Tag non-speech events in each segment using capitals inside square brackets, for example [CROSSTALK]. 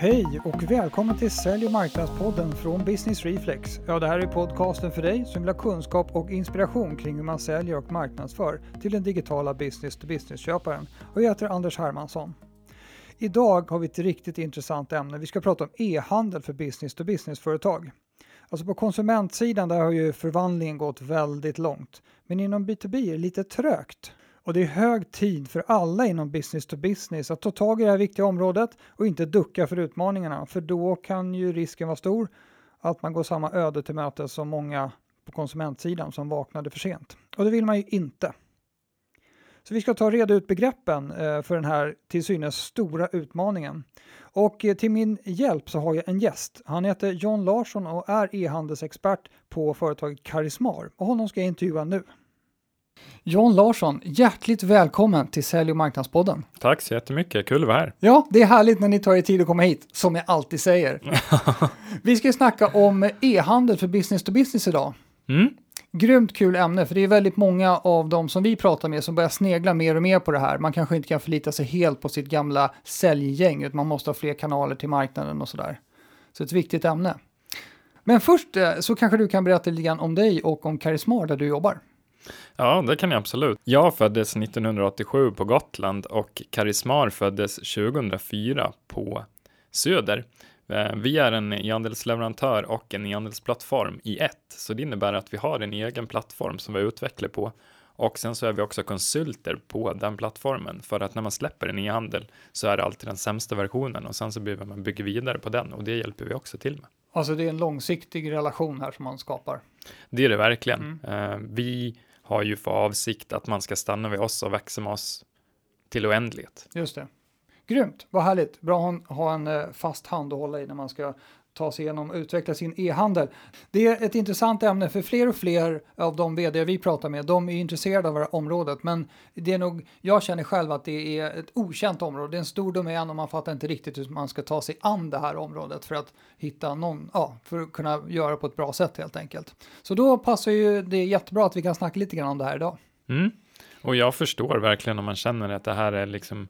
Hej och välkommen till Sälj och marknadspodden från Business Reflex. Ja, det här är podcasten för dig som vill ha kunskap och inspiration kring hur man säljer och marknadsför till den digitala business-to-business-köparen. Och jag heter Anders Hermansson. Idag har vi ett riktigt intressant ämne. Vi ska prata om e-handel för business-to-business-företag. Alltså på konsumentsidan där har ju förvandlingen gått väldigt långt. Men inom B2B är det lite trögt. Och det är hög tid för alla inom business to business att ta tag i det här viktiga området och inte ducka för utmaningarna, för då kan ju risken vara stor att man går samma öde till mötes som många på konsumentsidan som vaknade för sent. Och det vill man ju inte. Så vi ska ta reda ut begreppen eh, för den här till synes stora utmaningen. Och eh, till min hjälp så har jag en gäst. Han heter John Larsson och är e-handelsexpert på företaget Karismar och honom ska jag intervjua nu. John Larsson, hjärtligt välkommen till Sälj och marknadspodden. Tack så jättemycket, kul att vara här. Ja, det är härligt när ni tar er tid att komma hit, som jag alltid säger. [LAUGHS] Vi ska snacka om e-handel för business to business idag. Mm. Grymt kul ämne, för det är väldigt många av dem som vi pratar med som börjar snegla mer och mer på det här. Man kanske inte kan förlita sig helt på sitt gamla säljgäng, utan man måste ha fler kanaler till marknaden och sådär. Så ett viktigt ämne. Men först eh, så kanske du kan berätta lite grann om dig och om Karismar där du jobbar. Ja, det kan jag absolut. Jag föddes 1987 på Gotland och Karismar föddes 2004 på Söder. Eh, vi är en e-handelsleverantör och en e-handelsplattform i ett, så det innebär att vi har en egen plattform som vi utvecklar på och sen så är vi också konsulter på den plattformen för att när man släpper en e-handel så är det alltid den sämsta versionen och sen så behöver man bygga vidare på den och det hjälper vi också till med. Alltså det är en långsiktig relation här som man skapar. Det är det verkligen. Mm. Uh, vi har ju för avsikt att man ska stanna vid oss och växa med oss till oändlighet. Just det. Grymt, vad härligt. Bra att ha en eh, fast hand att hålla i när man ska ta sig igenom och utveckla sin e-handel. Det är ett intressant ämne för fler och fler av de vd vi pratar med. De är intresserade av det här området, men det är nog, jag känner själv att det är ett okänt område. Det är en stor domän och man fattar inte riktigt hur man ska ta sig an det här området för att hitta någon, ja, för att kunna göra på ett bra sätt helt enkelt. Så då passar ju det jättebra att vi kan snacka lite grann om det här idag. Mm. Och jag förstår verkligen om man känner att det här är liksom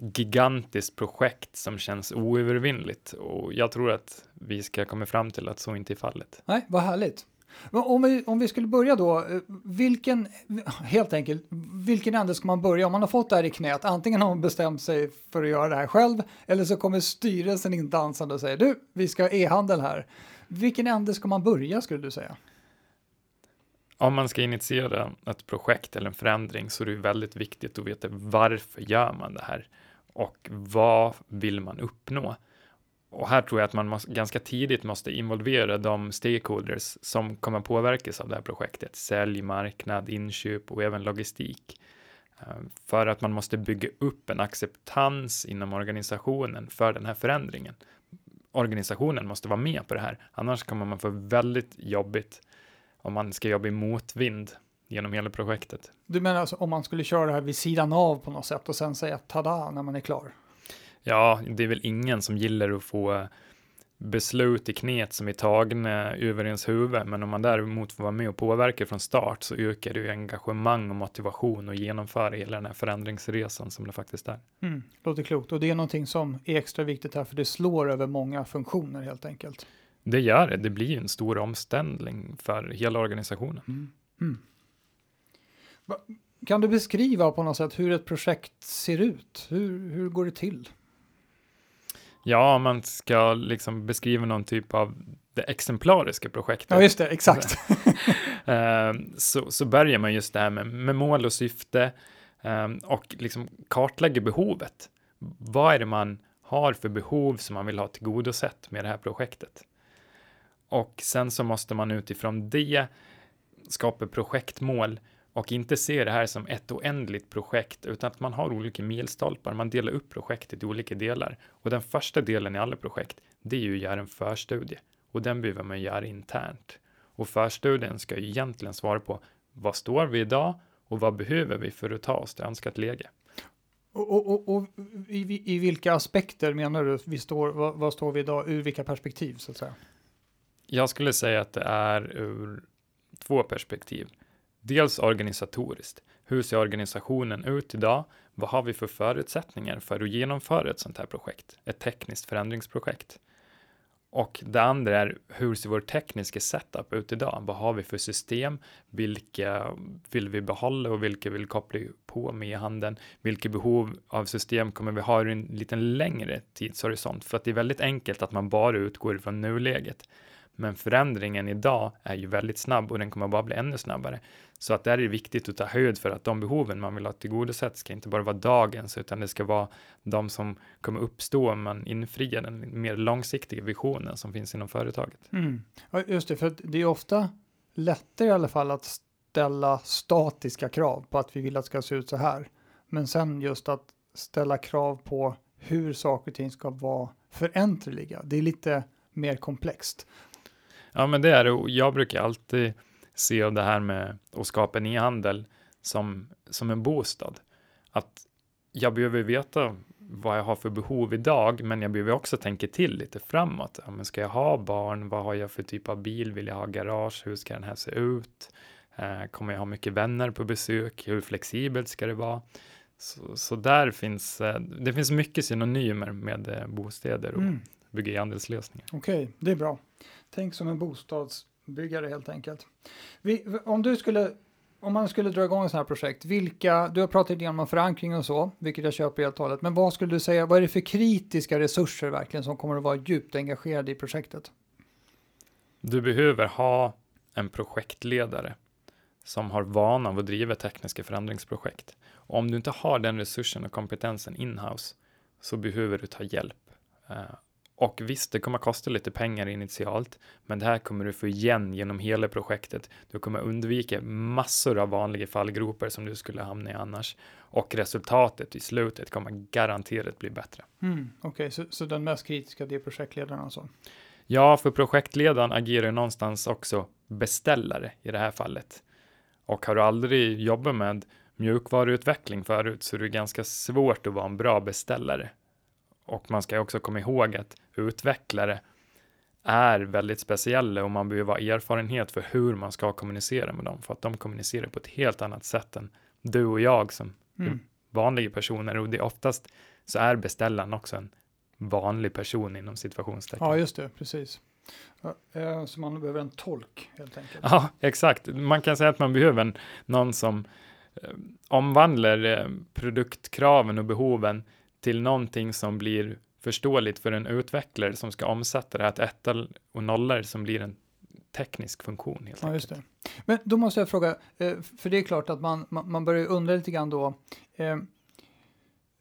gigantiskt projekt som känns oövervinnligt och jag tror att vi ska komma fram till att så inte är fallet. Nej, vad härligt. Om vi, om vi skulle börja då, eh, vilken, helt enkelt, vilken ände ska man börja? Om man har fått det här i knät, antingen har man bestämt sig för att göra det här själv, eller så kommer styrelsen in dansande och säger du, vi ska ha e-handel här. Vilken ände ska man börja skulle du säga? Om man ska initiera ett projekt eller en förändring så är det väldigt viktigt att veta varför gör man det här och vad vill man uppnå? Och här tror jag att man måste, ganska tidigt måste involvera de stakeholders som kommer påverkas av det här projektet. Sälj, marknad, inköp och även logistik. Eh, för att man måste bygga upp en acceptans inom organisationen för den här förändringen. Organisationen måste vara med på det här, annars kommer man få väldigt jobbigt om man ska jobba i motvind genom hela projektet. Du menar alltså om man skulle köra det här vid sidan av på något sätt och sen säga tada när man är klar? Ja, det är väl ingen som gillar att få beslut i knät som är tagna över ens huvud, men om man däremot får vara med och påverka från start så ökar det ju engagemang och motivation att genomföra hela den här förändringsresan som det faktiskt är. Mm, låter klokt och det är någonting som är extra viktigt här för det slår över många funktioner helt enkelt. Det gör det. Det blir en stor omställning för hela organisationen. Mm. Mm. Kan du beskriva på något sätt hur ett projekt ser ut? Hur, hur går det till? Ja, om man ska liksom beskriva någon typ av det exemplariska projektet. Ja, just det, exakt. [LAUGHS] Eh, så, så börjar man just det här med, med mål och syfte um, och liksom kartlägger behovet. Vad är det man har för behov som man vill ha tillgodosett med det här projektet? Och sen så måste man utifrån det skapa projektmål och inte se det här som ett oändligt projekt, utan att man har olika milstolpar. Man delar upp projektet i olika delar. Och den första delen i alla projekt, det är ju att göra en förstudie. Och den behöver man göra internt. Och förstudien ska ju egentligen svara på vad står vi idag och vad behöver vi för att ta oss till önskat läge? Och, och, och, och i, i, vilka aspekter menar du vi står, vad, vad, står vi idag, ur vilka perspektiv så att säga? Jag skulle säga att det är ur två perspektiv. Dels organisatoriskt. Hur ser organisationen ut idag? Vad har vi för förutsättningar för att genomföra ett sånt här projekt? Ett tekniskt förändringsprojekt. Och det andra är hur ser vår tekniska setup ut idag? Vad har vi för system? Vilka vill vi behålla och vilka vill koppla på med handeln? Vilka behov av system kommer vi ha i en lite längre tidshorisont? För att det är väldigt enkelt att man bara utgår från nuläget. Men förändringen idag är ju väldigt snabb och den kommer bara bli ännu snabbare. Så att där är det viktigt att ta höjd för att de behoven man vill ha tillgodosett ska inte bara vara dagens, utan det ska vara de som kommer uppstå om man infriar den mer långsiktiga visionen som finns inom företaget. Mm. Ja, just det, för det är ofta lättare i alla fall att ställa statiska krav på att vi vill att det ska se ut så här. Men sen just att ställa krav på hur saker och ting ska vara föränderliga. Det är lite mer komplext. Ja, men det är det. Jag brukar alltid se det här med att skapa en e-handel som, som en bostad. Att jag behöver veta vad jag har för behov idag, men jag behöver också tänka till lite framåt. Ja, men ska jag ha barn? Vad har jag för typ av bil? Vill jag ha garage? Hur ska den här se ut? Eh, kommer jag ha mycket vänner på besök? Hur flexibelt ska det vara? Så, så där finns eh, det finns mycket synonymer med eh, bostäder och mm bygga e-handelslösningar. Okej, okay, det är bra. Tänk som en bostadsbyggare helt enkelt. Vi, om du skulle om man skulle dra igång ett sådant här projekt, vilka, du har pratat lite om förankring och så, vilket jag köper helt och hållet, men vad skulle du säga, vad är det för kritiska resurser verkligen som kommer att vara djupt engagerade i projektet? Du behöver ha en projektledare som har vana av att driva tekniska förändringsprojekt. Och om du inte har den resursen och kompetensen inhouse så behöver du ta hjälp. Eh, och visst, det kommer att kosta lite pengar initialt, men det här kommer du få igen genom hela projektet. Du kommer undvika massor av vanliga fallgropar som du skulle hamna i annars. Och resultatet i slutet kommer garanterat bli bättre. Mm, Okej, okay, så, så den mest kritiska det är projektledaren alltså? Ja, för projektledaren agerar någonstans också beställare i det här fallet. Och har du aldrig jobbat med mjukvaruutveckling förut så är det ganska svårt att vara en bra beställare. Och man ska också komma ihåg att utvecklare är väldigt speciella och man behöver ha erfarenhet för hur man ska kommunicera med dem för att de kommunicerar på ett helt annat sätt än du och jag som mm. vanliga personer och det är oftast så är beställaren också en vanlig person inom situationstecken. Ja, just det, precis. Eh, så man behöver en tolk helt enkelt. Ja, exakt. Man kan säga att man behöver en, någon som eh, omvandlar eh, produktkraven och behoven till någonting som blir förståeligt för en utvecklare som ska omsätta det här till ettor och nollor som blir en teknisk funktion. Helt ja, det. Men då måste jag fråga, eh, för det är klart att man, man börjar undra lite grann då, eh,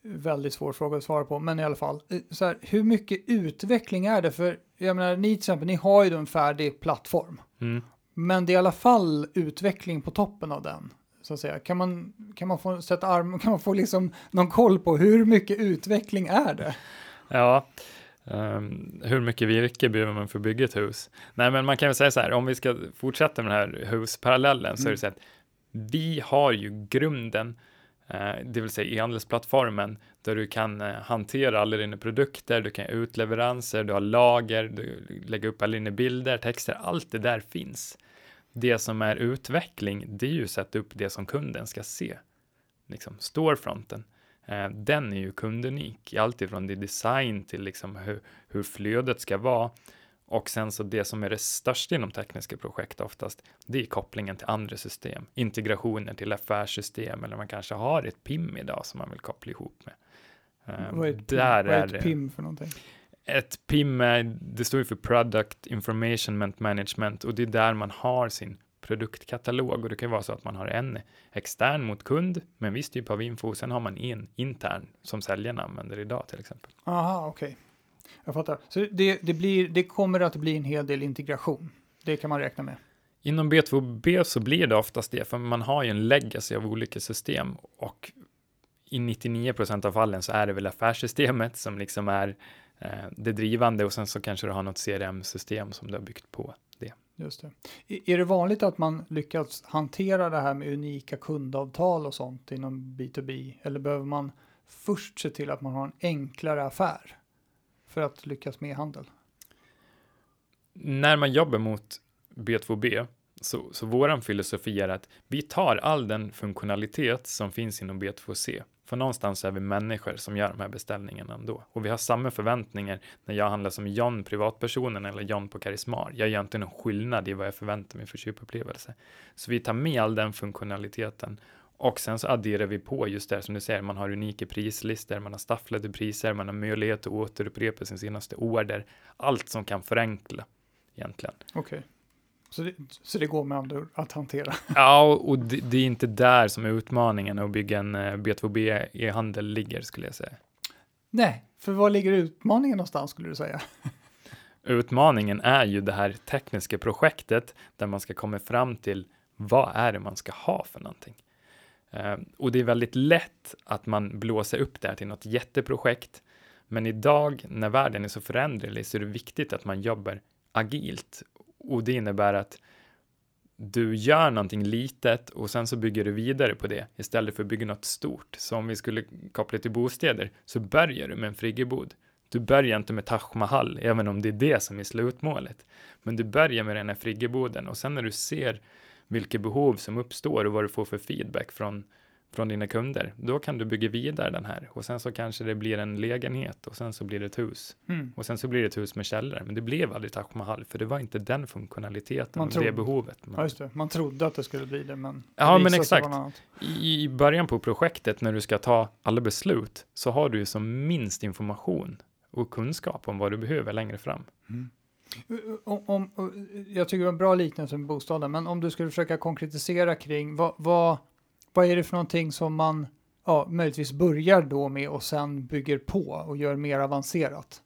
väldigt svår fråga att svara på, men i alla fall, eh, så här, hur mycket utveckling är det? För jag menar, ni till exempel, ni har ju en färdig plattform, mm. men det är i alla fall utveckling på toppen av den så att säga. Kan man, kan man få sätta arm, [LAUGHS] kan man få liksom någon koll på hur mycket utveckling är det? Ja, um, hur mycket virke behöver man för att bygga ett hus? Nej, men man kan väl säga så här, om vi ska fortsätta med den här husparallellen mm. så är det mm. så att vi har ju grunden, uh, det vill säga e-handelsplattformen, där du kan uh, hantera alla dina produkter, du kan ut leveranser, du har lager, du lägger upp alla dina bilder, texter, allt det där finns det som är utveckling, det är ju att sätta upp det som kunden ska se. Liksom storefronten. Eh, den är ju kundunik, alltifrån det design till liksom hur, hur flödet ska vara. Och sen så det som är det största inom tekniska projekt oftast, det är kopplingen till andra system, integrationer till affärssystem eller man kanske har ett PIM idag som man vill koppla ihop med. Eh, Vad är ett, Där Vad är ett PIM för någonting? Ett PIM, det står ju för Product Information Management och det är där man har sin produktkatalog och det kan vara så att man har en extern mot kund med en viss typ av info och sen har man en intern som säljarna använder idag till exempel. Aha, okej. Okay. Jag fattar. Så det, det, blir, det kommer att bli en hel del integration. Det kan man räkna med. Inom B2B så blir det oftast det, för man har ju en legacy av olika system och i 99 procent av fallen så är det väl affärssystemet som liksom är det drivande och sen så kanske du har något CRM-system som du har byggt på det. Just det. Är det vanligt att man lyckas hantera det här med unika kundavtal och sånt inom B2B? Eller behöver man först se till att man har en enklare affär för att lyckas med handel? När man jobbar mot B2B så, så våran filosofi är att vi tar all den funktionalitet som finns inom B2C. För någonstans är vi människor som gör de här beställningarna ändå. Och vi har samma förväntningar när jag handlar som John, privatpersonen, eller John på Karismar. Jag gör inte någon skillnad i vad jag förväntar mig för köpupplevelse. Så vi tar med all den funktionaliteten och sen så adderar vi på just det som du säger, man har unika prislistor, man har stafflade priser, man har möjlighet att återupprepa sin senaste order. Allt som kan förenkla egentligen. Okej. Okay. Så det, så det går med andra ord att hantera? [LAUGHS] Ja, och det, det, är inte där som utmaningen att bygga en eh, B2B e-handel ligger skulle jag säga. Nej, för var ligger utmaningen någonstans skulle du säga? [LAUGHS] Utmaningen är ju det här tekniska projektet där man ska komma fram till vad är det man ska ha för någonting? Uh, och det är väldigt lätt att man blåser upp det här till något jätteprojekt. Men idag när världen är så föränderlig så är det viktigt att man jobbar agilt och det innebär att du gör någonting litet och sen så bygger du vidare på det istället för att bygga något stort. Så om vi skulle koppla till bostäder så börjar du med en friggebod. Du börjar inte med Taj Mahal, även om det är det som är slutmålet. Men du börjar med den här friggeboden och sen när du ser vilka behov som uppstår och vad du får för feedback från från dina kunder, då kan du bygga vidare den här och sen så kanske det blir en lägenhet och sen så blir det ett hus mm. och sen så blir det ett hus med källare. Men det blev aldrig Taj Mahal för det var inte den funktionaliteten och det behovet. Man, ja, just det. Man trodde att det skulle bli det, men ja, men exakt. I, I början på projektet när du ska ta alla beslut så har du ju som minst information och kunskap om vad du behöver längre fram. Mm. Om, om, jag tycker det var en bra liknelse med bostaden, men om du skulle försöka konkretisera kring vad, vad vad är det för någonting som man ja, möjligtvis börjar då med och sen bygger på och gör mer avancerat?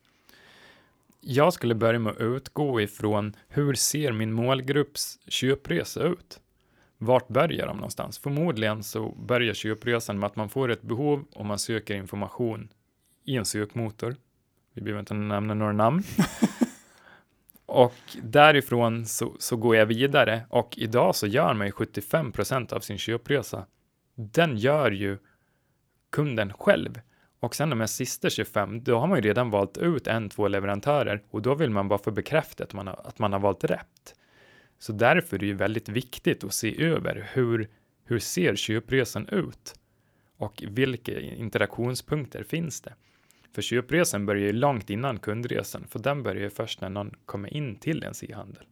Jag skulle börja med att utgå ifrån hur ser min målgrupps köpresa ut? Vart börjar de någonstans? Förmodligen så börjar köpresan med att man får ett behov och man söker information i en sökmotor. Vi behöver inte nämna några namn. [LAUGHS] Och därifrån så, så går jag vidare och idag så gör man ju 75 procent av sin köpresa. Den gör ju kunden själv. Och sen de här sista 25, då har man ju redan valt ut en, två leverantörer och då vill man bara få bekräftat att man har, att man har valt rätt. Så därför är det ju väldigt viktigt att se över hur, hur ser köpresan ut? Och vilka interaktionspunkter finns det? För köpresan börjar ju långt innan kundresan, för den börjar ju först när någon kommer in till en e-handel.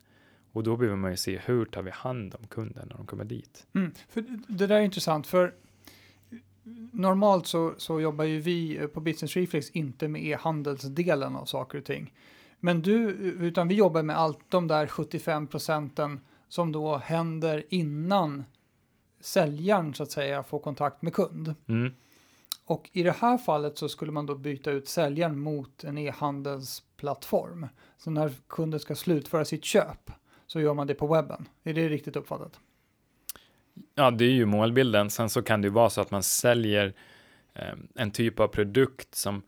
Och då behöver man ju se hur tar vi hand om kunden när de kommer dit. Mm, för det där är intressant, för normalt så, så jobbar ju vi på Business Reflex inte med e-handelsdelen av saker och ting. Men du, utan vi jobbar med allt de där 75 procenten som då händer innan säljaren så att säga får kontakt med kund. Mm. Och i det här fallet så skulle man då byta ut säljaren mot en e-handelsplattform. Så när kunden ska slutföra sitt köp så gör man det på webben. Är det riktigt uppfattat? Ja, det är ju målbilden. Sen så kan det ju vara så att man säljer eh, en typ av produkt som,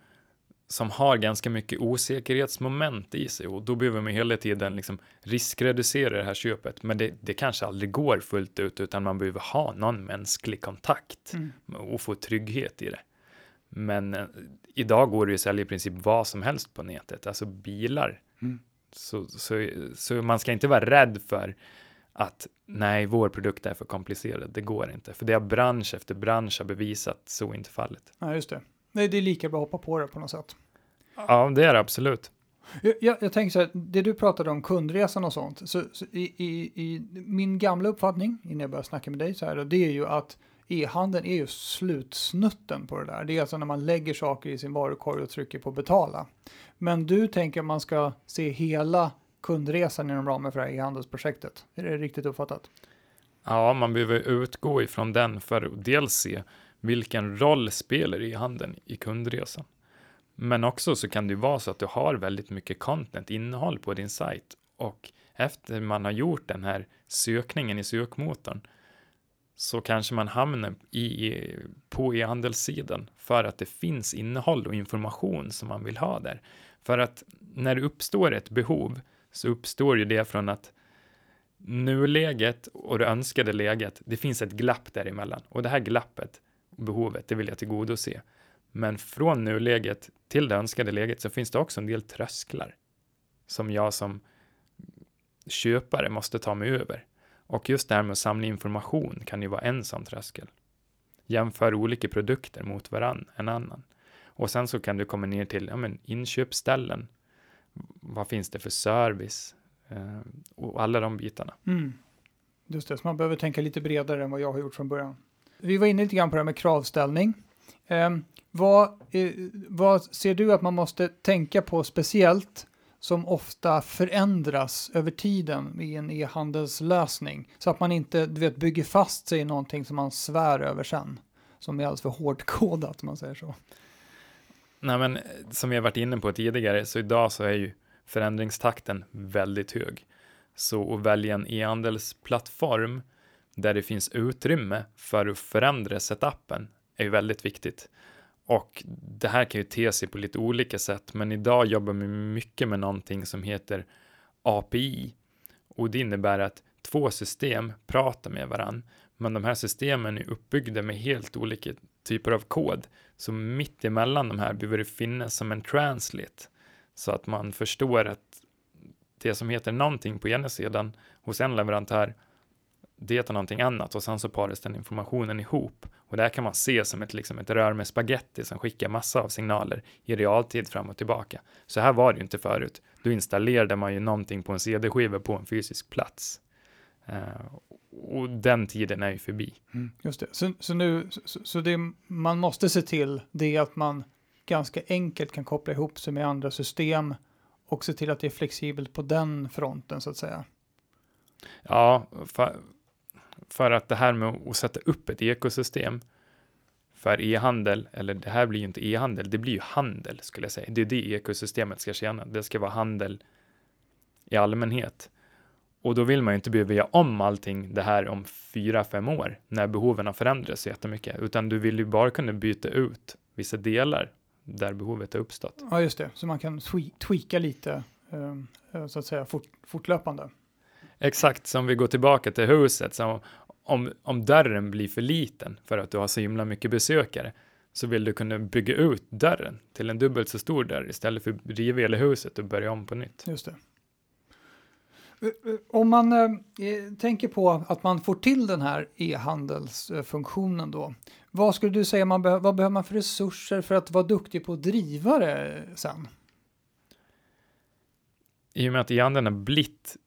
som har ganska mycket osäkerhetsmoment i sig och då behöver man hela tiden liksom riskreducera det här köpet. Men det, det kanske aldrig går fullt ut utan man behöver ha någon mänsklig kontakt mm. och få trygghet i det. Men eh, idag går det ju att sälja i princip vad som helst på nätet, alltså bilar. Mm. Så, så, så man ska inte vara rädd för att nej, vår produkt är för komplicerad. Det går inte, för det har bransch efter bransch har bevisat så inte fallet. Ja, just det. Nej, det är lika bra att hoppa på det på något sätt. Ja, det är det absolut. Jag, jag, jag tänker så här, det du pratade om kundresan och sånt, så, så i, i, i, min gamla uppfattning innan jag började snacka med dig så här, då, det är ju att e-handeln är ju slutsnutten på det där. Det är alltså när man lägger saker i sin varukorg och trycker på betala. Men du tänker att man ska se hela kundresan inom ramen för det här e-handelsprojektet. Är det riktigt uppfattat? Ja, man behöver utgå ifrån den för att dels se vilken roll spelar e-handeln i kundresan. Men också så kan det ju vara så att du har väldigt mycket content, innehåll på din sajt och efter man har gjort den här sökningen i sökmotorn så kanske man hamnar i, på e-handelssidan för att det finns innehåll och information som man vill ha där. För att när det uppstår ett behov så uppstår ju det från att nuläget och det önskade läget, det finns ett glapp däremellan och det här glappet, behovet, det vill jag tillgodose. Men från nuläget till det önskade läget så finns det också en del trösklar som jag som köpare måste ta mig över. Och just det här med att samla information kan ju vara en sån tröskel. Jämför olika produkter mot varann, en annan. Och sen så kan du komma ner till ja, men inköpsställen. Vad finns det för service? Eh, och alla de bitarna. Mm. Just det, så man behöver tänka lite bredare än vad jag har gjort från början. Vi var inne lite grann på det här med kravställning. Eh, vad, vad ser du att man måste tänka på speciellt som ofta förändras över tiden i en e-handelslösning. Så att man inte du vet, bygger fast sig i någonting som man svär över sen. Som är alldeles för hårdkodat om man säger så. Nej, men som vi har varit inne på tidigare, så idag så är ju förändringstakten väldigt hög. Så att välja en e-handelsplattform där det finns utrymme för att förändra setupen är ju väldigt viktigt. Och det här kan ju te sig på lite olika sätt, men idag jobbar vi mycket med någonting som heter API. Och det innebär att två system pratar med varann, men de här systemen är uppbyggda med helt olika typer av kod. Så mitt emellan de här behöver det finnas som en translate, så att man förstår att det som heter någonting på ena sidan hos en leverantör det heter någonting annat och sen så paras den informationen ihop. Och det här kan man se som ett, liksom ett rör med spaghetti som skickar massa av signaler i realtid fram och tillbaka. Så här var det ju inte förut. Då installerade man ju någonting på en CD-skiva på en fysisk plats. Uh, och den tiden är ju förbi. Mm, just det. Så, så nu, så, så, det man måste se till det är att man ganska enkelt kan koppla ihop sig med andra system och se till att det är flexibelt på den fronten så att säga. Ja, för, att det här med att sätta upp ett ekosystem för e-handel, eller det här blir ju inte e-handel, det blir ju handel skulle jag säga. Det är det ekosystemet ska tjäna. Det ska vara handel i allmänhet. Och då vill man ju inte behöva göra om allting det här om fyra, fem år när behoven har förändrats så jättemycket, utan du vill ju bara kunna byta ut vissa delar där behovet har uppstått. Ja, just det, så man kan tweaka lite eh, så att säga fort, fortlöpande. Exakt, som vi går tillbaka till huset, så om, om dörren blir för liten för att du har så himla mycket besökare, så vill du kunna bygga ut dörren till en dubbelt så stor dörr istället för att riva hela huset och börja om på nytt. Just det. Om man eh, tänker på att man får till den här e-handelsfunktionen då, vad skulle du säga, man be vad behöver man för resurser för att vara duktig på att driva det sen? I och med att e-handeln har blivit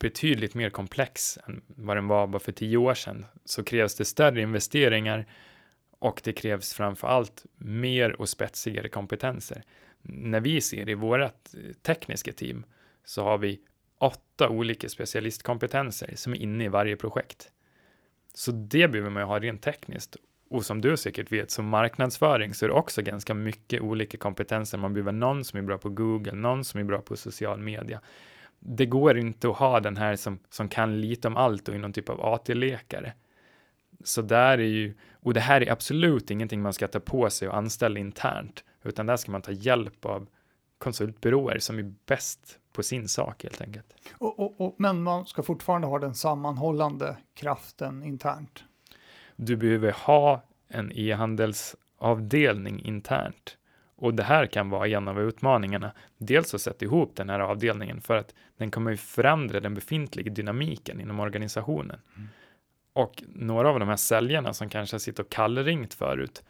betydligt mer komplex än vad den var bara för tio år sedan så krävs det större investeringar och det krävs framför allt mer och spetsigare kompetenser. När vi ser i vårt eh, tekniska team så har vi åtta olika specialistkompetenser som är inne i varje projekt. Så det behöver man ju ha rent tekniskt. Och som du säkert vet, som marknadsföring så är det också ganska mycket olika kompetenser. Man behöver någon som är bra på Google, någon som är bra på social media, det går inte att ha den här som, som kan lite om allt och är någon typ av AT-lekare. Så där är ju, och det här är absolut ingenting man ska ta på sig och anställa internt, utan där ska man ta hjälp av konsultbyråer som är bäst på sin sak helt enkelt. Och, och, och, men man ska fortfarande ha den sammanhållande kraften internt? Du behöver ha en e-handelsavdelning internt och det här kan vara en av utmaningarna. Dels att sätta ihop den här avdelningen för att den kommer ju förändra den befintliga dynamiken inom organisationen. Mm. Och några av de här säljarna som kanske har suttit och kallringt förut,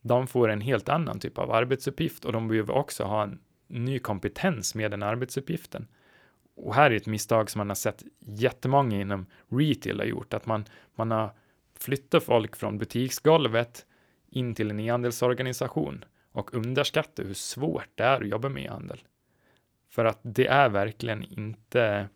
de får en helt annan typ av arbetsuppgift och de behöver också ha en ny kompetens med den arbetsuppgiften. Och här är ett misstag som man har sett jättemånga inom retail har gjort, att man, man har flyttat folk från butiksgolvet in till en e-handelsorganisation och underskatta hur svårt det är att jobba med e-handel. För att det är verkligen inte,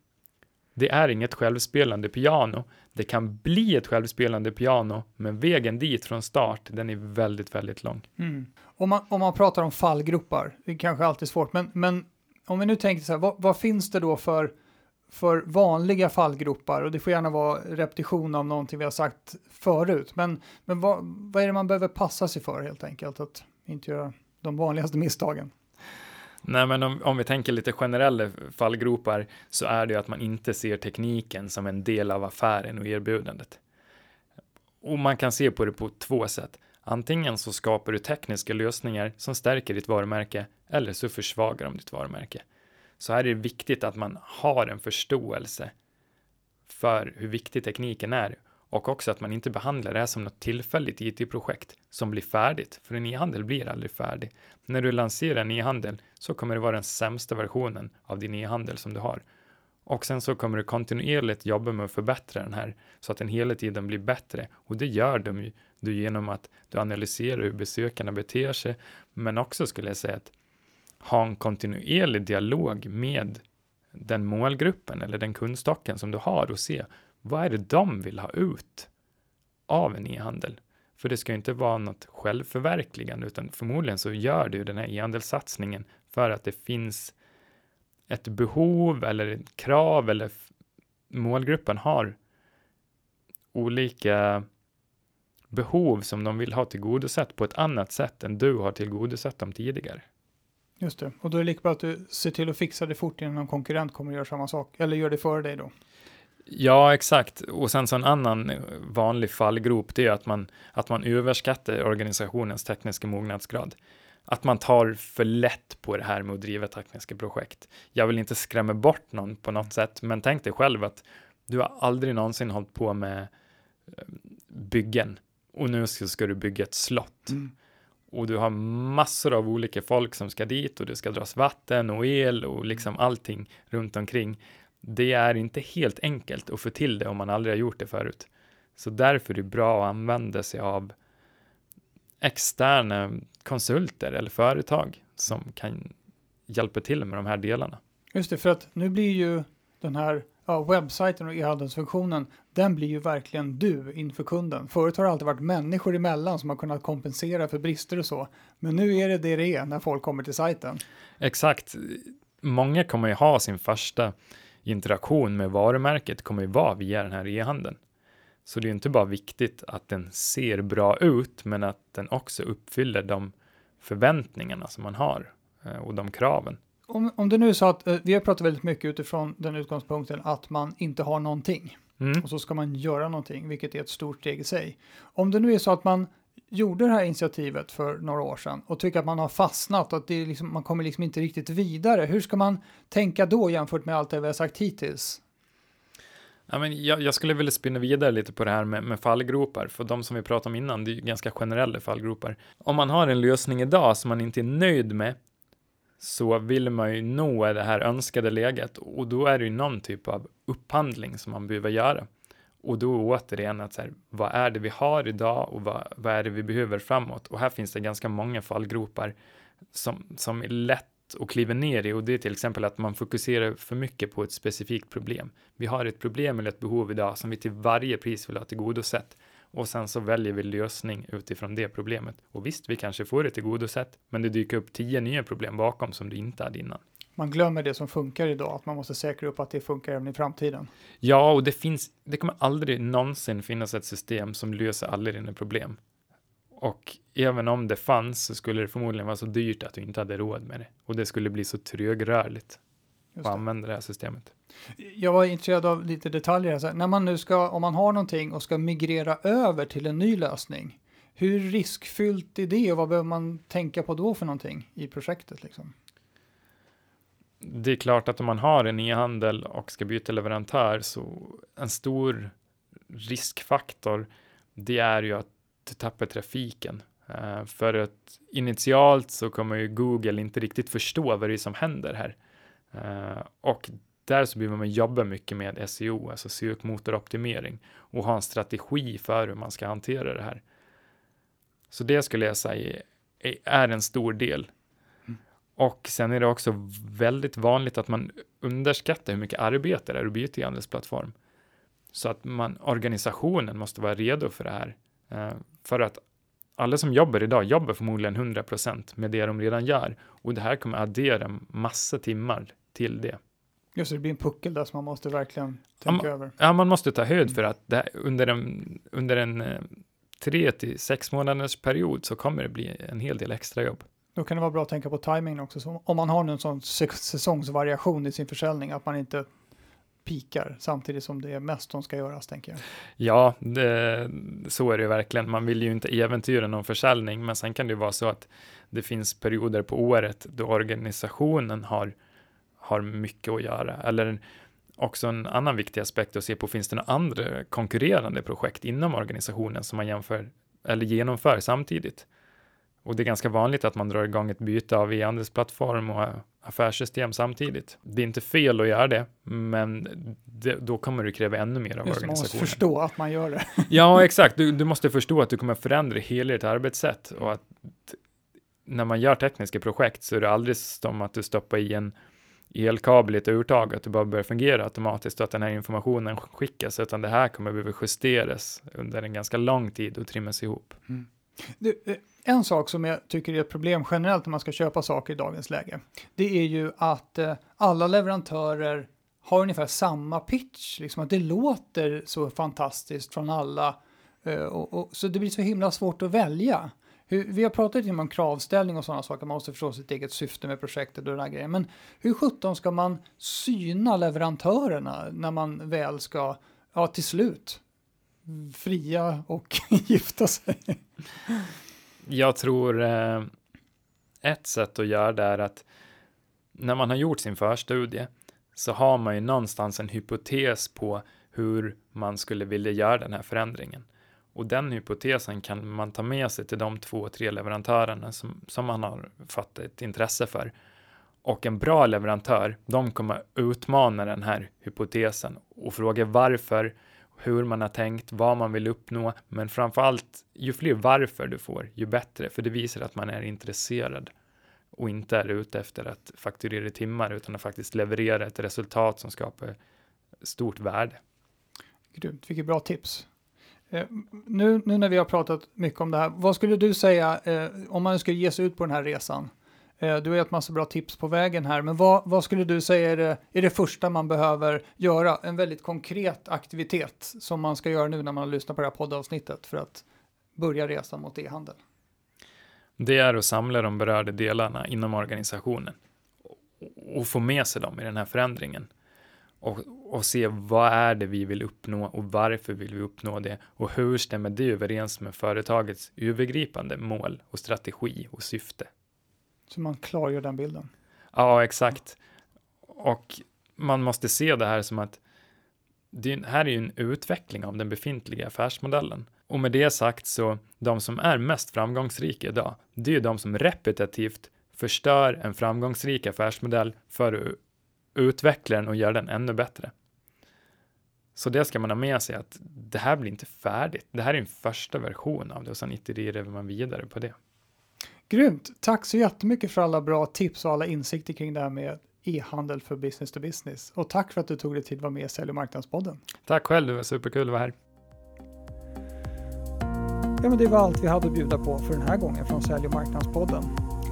det är inget självspelande piano. Det kan bli ett självspelande piano, men vägen dit från start, den är väldigt, väldigt lång. Mm. Om, man, om man pratar om fallgropar, det är kanske alltid svårt, men, men om vi nu tänker så här, vad, vad finns det då för för vanliga fallgropar och det får gärna vara repetition av någonting vi har sagt förut. Men, men vad, vad är det man behöver passa sig för helt enkelt? Att inte göra de vanligaste misstagen. Nej, men om, om vi tänker lite generella fallgropar så är det ju att man inte ser tekniken som en del av affären och erbjudandet. Och man kan se på det på två sätt. Antingen så skapar du tekniska lösningar som stärker ditt varumärke eller så försvagar de ditt varumärke. Så här är det viktigt att man har en förståelse för hur viktig tekniken är och också att man inte behandlar det här som något tillfälligt IT-projekt som blir färdigt, för en e-handel blir aldrig färdig. När du lanserar en e-handel så kommer det vara den sämsta versionen av din e-handel som du har. Och sen så kommer du kontinuerligt jobba med att förbättra den här så att den hela tiden blir bättre. Och det gör de ju du genom att du analyserar hur besökarna beter sig, men också skulle jag säga att ha en kontinuerlig dialog med den målgruppen eller den kundstocken som du har och se vad är det de vill ha ut av en e-handel? För det ska ju inte vara något självförverkligande, utan förmodligen så gör du den här e-handelssatsningen för att det finns ett behov eller ett krav eller målgruppen har olika behov som de vill ha tillgodosett på ett annat sätt än du har tillgodosett dem tidigare. Just det, och då är det lika bra att du ser till att fixa det fort innan någon konkurrent kommer att göra samma sak, eller gör det före dig då. Ja, exakt. Och sen så en annan vanlig fallgrop, det är att man, att man överskattar organisationens tekniska mognadsgrad. Att man tar för lätt på det här med att driva tekniska projekt. Jag vill inte skrämma bort någon på något sätt, men tänk dig själv att du har aldrig någonsin hållit på med eh, byggen och nu ska du bygga ett slott. Mm. Och du har massor av olika folk som ska dit och det ska dras vatten och el och liksom allting runt omkring det är inte helt enkelt att få till det om man aldrig har gjort det förut. Så därför är det bra att använda sig av externa konsulter eller företag som kan hjälpa till med de här delarna. Just det, för att nu blir ju den här ja, webbsajten och e-handelsfunktionen, den blir ju verkligen du inför kunden. Förut har det alltid varit människor emellan som har kunnat kompensera för brister och så. Men nu är det det det är när folk kommer till sajten. Exakt. Många kommer ju ha sin första interaktion med varumärket kommer ju vara via den här e-handeln. Så det är inte bara viktigt att den ser bra ut, men att den också uppfyller de förväntningarna som man har eh, och de kraven. Om, om det nu är så att eh, vi har pratat väldigt mycket utifrån den utgångspunkten att man inte har någonting mm. och så ska man göra någonting, vilket är ett stort steg i sig. Om det nu är så att man gjorde det här initiativet för några år sedan och tycker att man har fastnat och att det liksom, man kommer liksom inte riktigt vidare. Hur ska man tänka då jämfört med allt det vi har sagt hittills? Ja, men jag, jag skulle vilja spinna vidare lite på det här med, med fallgropar, för de som vi pratade om innan, det är ju ganska generella fallgropar. Om man har en lösning idag som man inte är nöjd med, så vill man ju nå det här önskade läget och då är det ju någon typ av upphandling som man behöver göra. Och då återigen att så här, vad är det vi har idag och vad, vad är det vi behöver framåt? Och här finns det ganska många fallgropar som, som är lätt att kliva ner i och det är till exempel att man fokuserar för mycket på ett specifikt problem. Vi har ett problem eller ett behov idag som vi till varje pris vill ha tillgodosett och sen så väljer vi lösning utifrån det problemet. Och visst, vi kanske får det tillgodosett, men det dyker upp tio nya problem bakom som du inte hade innan man glömmer det som funkar idag, att man måste säkra upp att det funkar även i framtiden. Ja, och det finns, det kommer aldrig någonsin finnas ett system som löser alla dina problem. Och även om det fanns så skulle det förmodligen vara så dyrt att du inte hade råd med det. Och det skulle bli så trögrörligt att använda det här systemet. Jag var intresserad av lite detaljer. Här. När man nu ska, om man har någonting och ska migrera över till en ny lösning, hur riskfyllt är det och vad behöver man tänka på då för någonting i projektet? Liksom? Det är klart att om man har en e-handel och ska byta leverantör så en stor riskfaktor det är ju att du tappar trafiken. Uh, för att initialt så kommer ju Google inte riktigt förstå vad det är som händer här. Uh, och där så behöver man jobba mycket med SEO, alltså sökmotoroptimering och ha en strategi för hur man ska hantera det här. Så det skulle jag säga är en stor del. Och sen är det också väldigt vanligt att man underskattar hur mycket arbete det är att byta e-handelsplattform. Så att man, organisationen måste vara redo för det här. Eh, för att alla som jobbar idag jobbar förmodligen 100% med det de redan gör. Och det här kommer addera massa timmar till det. Just det, det blir en puckel där som man måste verkligen tänka ja, över. Ja, man måste ta höjd för att det, under en, under en eh, tre till sex månaders period så kommer det bli en hel del extra jobb. Då kan det vara bra att tänka på timingen också. Så om man har någon sån säsongsvariation i sin försäljning, att man inte pikar samtidigt som det är mest som ska göras, tänker jag. Ja, det, så är det ju verkligen. Man vill ju inte äventyra någon försäljning, men sen kan det ju vara så att det finns perioder på året då organisationen har, har mycket att göra. Eller också en annan viktig aspekt att se på, finns det några andra konkurrerande projekt inom organisationen som man jämför eller genomför samtidigt? Och det är ganska vanligt att man drar igång ett byte av e-handelsplattform och affärssystem samtidigt. Det är inte fel att göra det, men det, då kommer det kräva ännu mer av Just organisationen. Man måste förstå att man gör det. [LAUGHS] ja, exakt. Du, du, måste förstå att du kommer förändra hela ditt arbetssätt och att när man gör tekniska projekt så är det aldrig som att du stoppar i en elkabel i ett urtag, att det bara börjar fungera automatiskt och att den här informationen skickas, utan det här kommer behöva justeras under en ganska lång tid och trimmas ihop. Mm. Du, eh, en sak som jag tycker är ett problem generellt när man ska köpa saker i dagens läge, det är ju att eh, alla leverantörer har ungefär samma pitch, liksom att det låter så fantastiskt från alla. Eh, och, och, så det blir så himla svårt att välja. Hur, vi har pratat om kravställning och sådana saker, man måste förstå sitt eget syfte med projektet och den här grejen. Men hur sjutton ska man syna leverantörerna när man väl ska, ja till slut, fria och [LAUGHS] gifta sig? Jag tror eh, ett sätt att göra det är att när man har gjort sin förstudie så har man ju någonstans en hypotes på hur man skulle vilja göra den här förändringen. Och den hypotesen kan man ta med sig till de två, tre leverantörerna som, som man har fått ett intresse för. Och en bra leverantör, de kommer utmana den här hypotesen och fråga varför, hur man har tänkt, vad man vill uppnå, men framför allt, ju fler varför du får, ju bättre, för det visar att man är intresserad och inte är ute efter att fakturera timmar, utan att faktiskt leverera ett resultat som skapar stort värde. Grymt, vilket bra tips. Eh, nu, nu när vi har pratat mycket om det här, vad skulle du säga eh, om man skulle ge sig ut på den här resan? Eh, du har gett massa bra tips på vägen här, men vad, vad skulle du säga är det, är det första man behöver göra? En väldigt konkret aktivitet som man ska göra nu när man har lyssnat på det här poddavsnittet för att börja resan mot e-handel? Det är att samla de berörda delarna inom organisationen och få med sig dem i den här förändringen och, och se vad är det vi vill uppnå och varför vill vi uppnå det och hur stämmer det överens med företagets övergripande mål och strategi och syfte. Så man klargör den bilden? Ja, exakt. Och man måste se det här som att det här är ju en utveckling av den befintliga affärsmodellen. Och med det sagt så, de som är mest framgångsrika idag, det är ju de som repetitivt förstör en framgångsrik affärsmodell för att utveckla den och göra den ännu bättre. Så det ska man ha med sig att det här blir inte färdigt. Det här är en första version av det och sen itererar man vidare på det. Grymt! Tack så jättemycket för alla bra tips och alla insikter kring det här med e-handel för business to business. Och tack för att du tog dig tid att vara med i Sälj och marknadspodden. Tack själv, det var superkul att vara här. Ja, men det var allt vi hade att bjuda på för den här gången från Sälj och marknadspodden.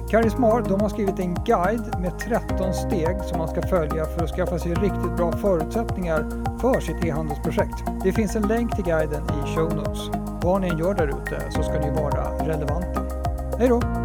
Karismar de har skrivit en guide med 13 steg som man ska följa för att skaffa sig riktigt bra förutsättningar för sitt e-handelsprojekt. Det finns en länk till guiden i show notes. Vad ni än gör där ute så ska ni vara relevanta. Hej då!